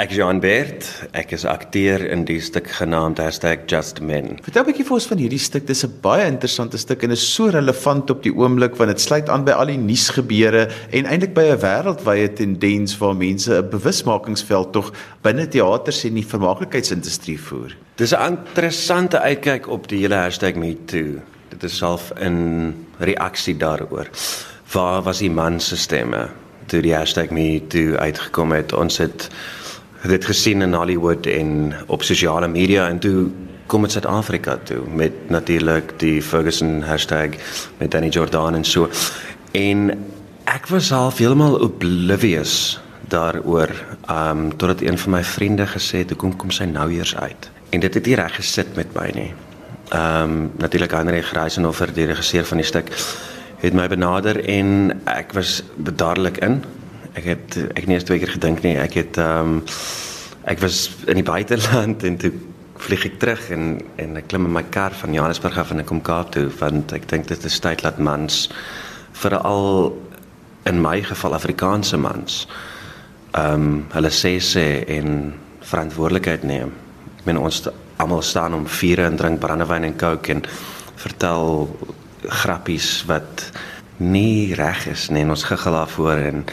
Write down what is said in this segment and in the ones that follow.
Ek is Johan Bert. Ek is akteur in die stuk genaamd #JustMen. Vertel 'n bietjie vir ons van hierdie stuk. Dis 'n baie interessante stuk en is so relevant op die oomblik want dit sluit aan by al die nuusgebeure en eintlik by 'n wêreldwye tendens waar mense 'n bewusmakingsveld tog binne teaters en die vermaaklikheidsindustrie voer. Dis 'n interessante uitkyk op die hele #MeToo. Dit is self 'n reaksie daaroor. Waar was die man se stemme toe die #MeToo uitgekom het? Ons het dit gesien in Hollywood en op sosiale media en toe kom dit Suid-Afrika toe met natuurlik die Ferguson hashtag met Danny Jordan en so. En ek was half heeltemal oblivious daaroor um totdat een van my vriende gesê het hoekom kom sy nou eers uit. En dit het nie reg gesit met my nie. Um natuurlik Andre Greisenhofer die regisseur van die stuk het my benader en ek was bedaarlik in ek het ek nie eens twee keer gedink nie. Ek het ehm um, ek was in die buiteland en toe vlieg ek terug en en ek klim in my kar van Johannesburg af en ek kom Kaap toe want ek dink dit is tyd dat mans veral in my geval Afrikaanse mans ehm um, hulle sê sê en verantwoordelikheid neem. Ek meen ons almal staan om vure en drink brandewyn en coke en vertel grappies wat nie reg is nie en ons gegelaaf voor en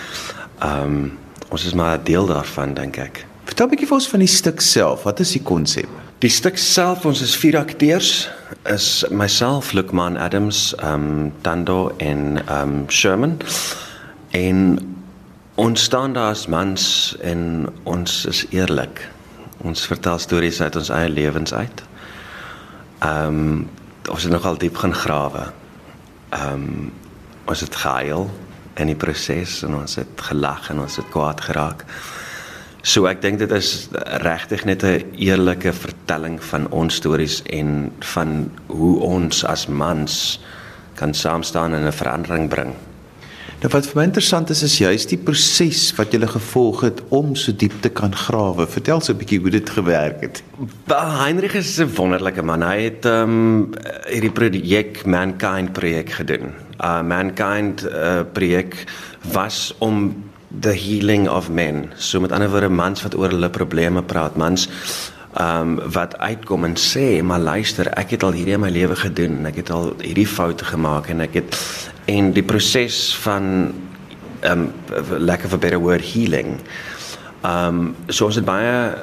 Ehm um, ons is maar 'n deel daarvan dink ek. Vertel 'n bietjie vir ons van die stuk self. Wat is die konsep? Die stuk self, ons is vier akteurs, is myself, Lukman Adams, ehm um, Tando en ehm um, Sherman. En ons staan daar as mans en ons is eerlik. Ons vertel stories uit ons eie lewens uit. Ehm um, ons het nogal diep gaan grawe. Ehm um, ons het gehuil in die proses en ons het gelag en ons het kwaad geraak. So ek dink dit is regtig net 'n eerlike vertelling van ons stories en van hoe ons as mans kan saam staan en 'n verandering bring. Nou wat vir my interessant is is juist die proses wat jy gevolg het om so diep te kan grawe. Vertel so 'n bietjie hoe dit gewerk het. Heinrich is 'n wonderlike man. Hy het ehm um, hierdie projek Mankind projek gedoen. Uh Mankind uh, projek was om the healing of men. So met ander woorde mans wat oor hulle probleme praat, mans ehm um, wat uitkom en sê, "Maar luister, ek het al hierdie in my lewe gedoen en ek het al hierdie foute gemaak en ek het en die proses van ehm um, lack of a better word healing. Ehm um, so ons het baie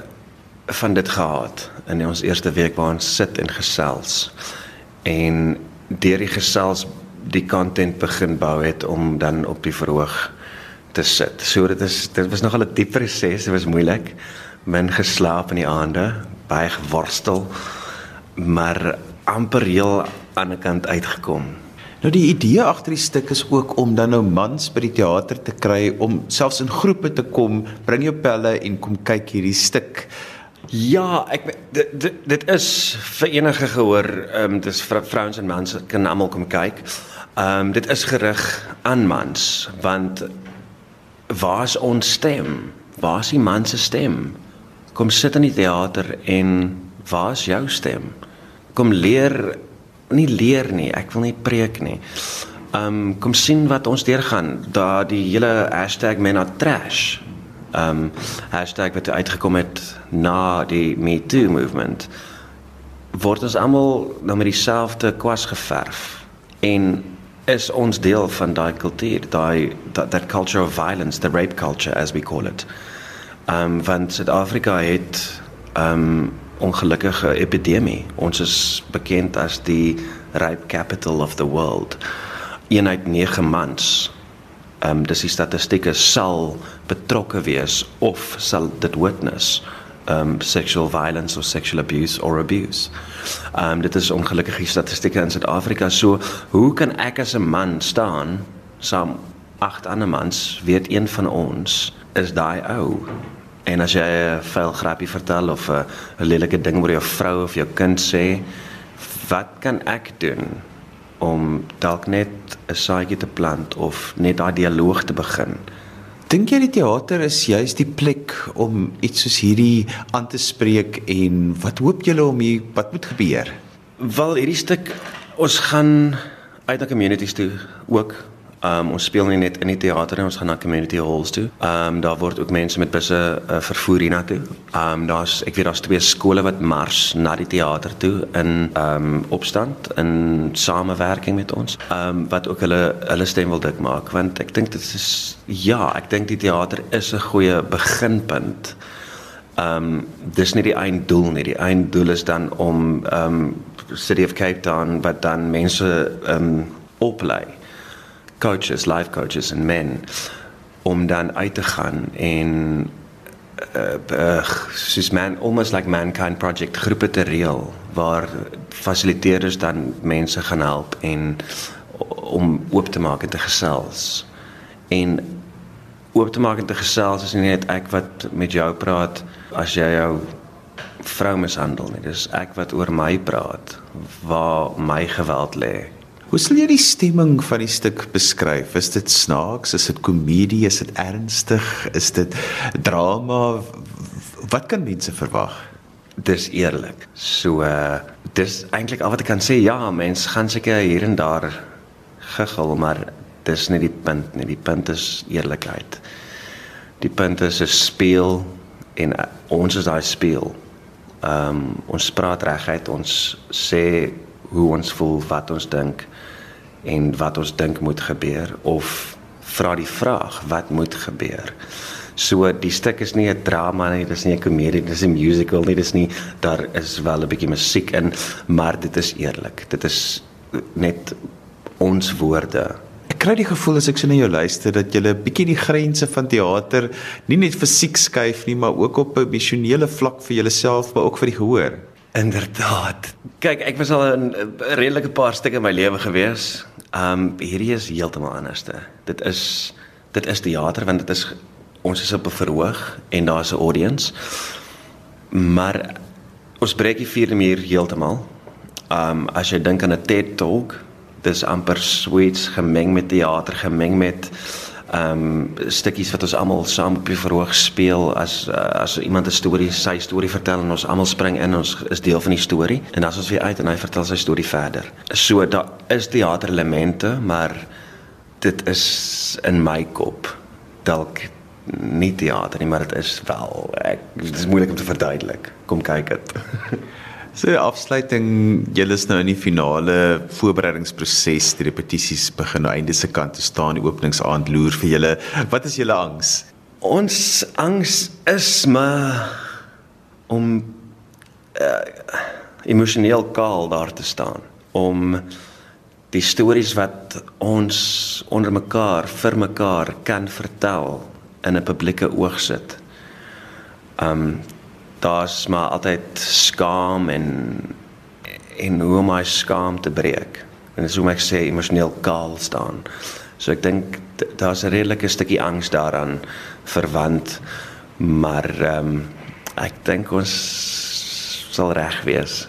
van dit gehad in ons eerste week waar ons sit en gesels en deur die gesels die content begin bou het om dan op die verhoog te sit. So dit is dit was nogal 'n diep proses, dit was moeilik min geslaap in die aande, baie geworstel, maar amper heel aan die kant uitgekom. Nou die idee agter die stuk is ook om dan nou mans by die teater te kry om selfs in groepe te kom, bring jou pelle en kom kyk hierdie stuk. Ja, ek dit dit, dit is vir enige gehoor, ehm um, dis vrouens en mans kan almal kom kyk. Ehm um, dit is gerig aan mans want waar is ons stem? Waar is die man se stem? kom sit in die teater en waar is jou stem? Kom leer nie leer nie, ek wil nie preek nie. Um kom sien wat ons deurgaan. Daar die hele #menattrash. Um hashtag wat uitgekom het na die Me Too movement word ons almal nou met dieselfde kwas geverf en is ons deel van daai kultuur, daai that, that culture of violence, the rape culture as we call it. Um, want Suid-Afrika het um, ongelukkige epidemie. Ons is bekend as die rape capital of the world. Een uit 9 mans ehm um, dis die statistieke sal betrokke wees of sal dit witness um sexual violence or sexual abuse or abuse. Um dit is ongelukkige statistieke in Suid-Afrika. So hoe kan ek as 'n man staan saam agt ander mans weet een van ons is daai ou En as jy 'n vuil grappie vertel of 'n lelike ding oor jou vrou of jou kind sê, wat kan ek doen om dalk net 'n saadjie te plant of net daai dialoog te begin? Dink jy die teater is juis die plek om iets soos hierdie aan te spreek en wat hoop julle om hier wat moet gebeur? Wel hierdie stuk ons gaan uit na communities toe ook Um ons speel nie net in die teater nie, ons gaan na community halls toe. Um daar word ook mense met busse uh, vervoer hiernatoe. Um daar's ek weet daar's twee skole wat mars na die teater toe in um opstand in samewerking met ons. Um wat ook hulle hulle stem wil dik maak want ek dink dit is ja, ek dink die teater is 'n goeie beginpunt. Um dis nie die einddoel nie. Die einddoel is dan om um City of Cape Town wat dan mense um oplei coaches, life coaches en men om dan uit te gaan en uh, uh soos man almost like mankind project groepe te reël waar fasiliteerders dan mense gaan help en om oop te maak en te gesels. En oop te maak en te gesels is nie net ek wat met jou praat as jy jou vrou mishandel nie. Dis ek wat oor my praat waar my geweld lê Hoe sal jy die stemming van die stuk beskryf? Is dit snaaks? Is dit komedie? Is dit ernstig? Is dit drama? Wat kan mense verwag? Dis eerlik. So uh dis eintlik al wat ek kan sê. Ja, mense gaan seker hier en daar giggel, maar dis nie die punt nie. Die punt is eerlikheid. Die punt is 'n speel en uh, ons is daai speel. Ehm um, ons praat reguit, ons sê hoe ons voel, wat ons dink en wat ons dink moet gebeur of vra die vraag wat moet gebeur. So die stuk is nie 'n drama nie, dis nie 'n komedie, dis 'n musical nie, dis nie daar is wel 'n bietjie musiek in, maar dit is eerlik. Dit is net ons woorde. Ek kry die gevoel as ek so na jou luister dat jy 'n bietjie die grense van teater nie net fisiek skuif nie, maar ook op 'n emosionele vlak vir jouself, maar ook vir die gehoor. Inderdaad. Kyk, ek was al 'n redelike paar stukke in my lewe gewees. Um hierdie is heeltemal anderste. Dit is dit is teater want dit is ons is op 'n verhoog en daar's 'n audience. Maar ons breek die vierde muur heeltemal. Um as jy dink aan 'n TED Talk, dis amper sweets gemeng met teater, gemeng met ehm um, stukkies wat ons almal saam op die verhoog speel as uh, as iemand 'n storie, sy storie vertel en ons almal spring in, ons is deel van die storie en dan as ons weer uit en hy vertel sy storie verder. So daar is teaterelemente, maar dit is in my kop dalk nie teater nie, maar dit is wel ek dit is moeilik om te verduidelik. Kom kyk dit. So afsluiting, julle is nou in die finale voorbereidingsproses, die repetisies begin nou einde se kant te staan, die openingsaand loer vir julle. Wat is julle angs? Ons angs is maar om uh, emosioneel kaal daar te staan, om die stories wat ons onder mekaar vir mekaar kan vertel in 'n publieke oog sit. Um daar's maar altyd skaam en en hoe om my skaam te breek. En so moet ek sê emosioneel kaal staan. So ek dink daar's 'n redelike stukkie angs daaraan verwant, maar ehm um, ek dink ons sal reg wees.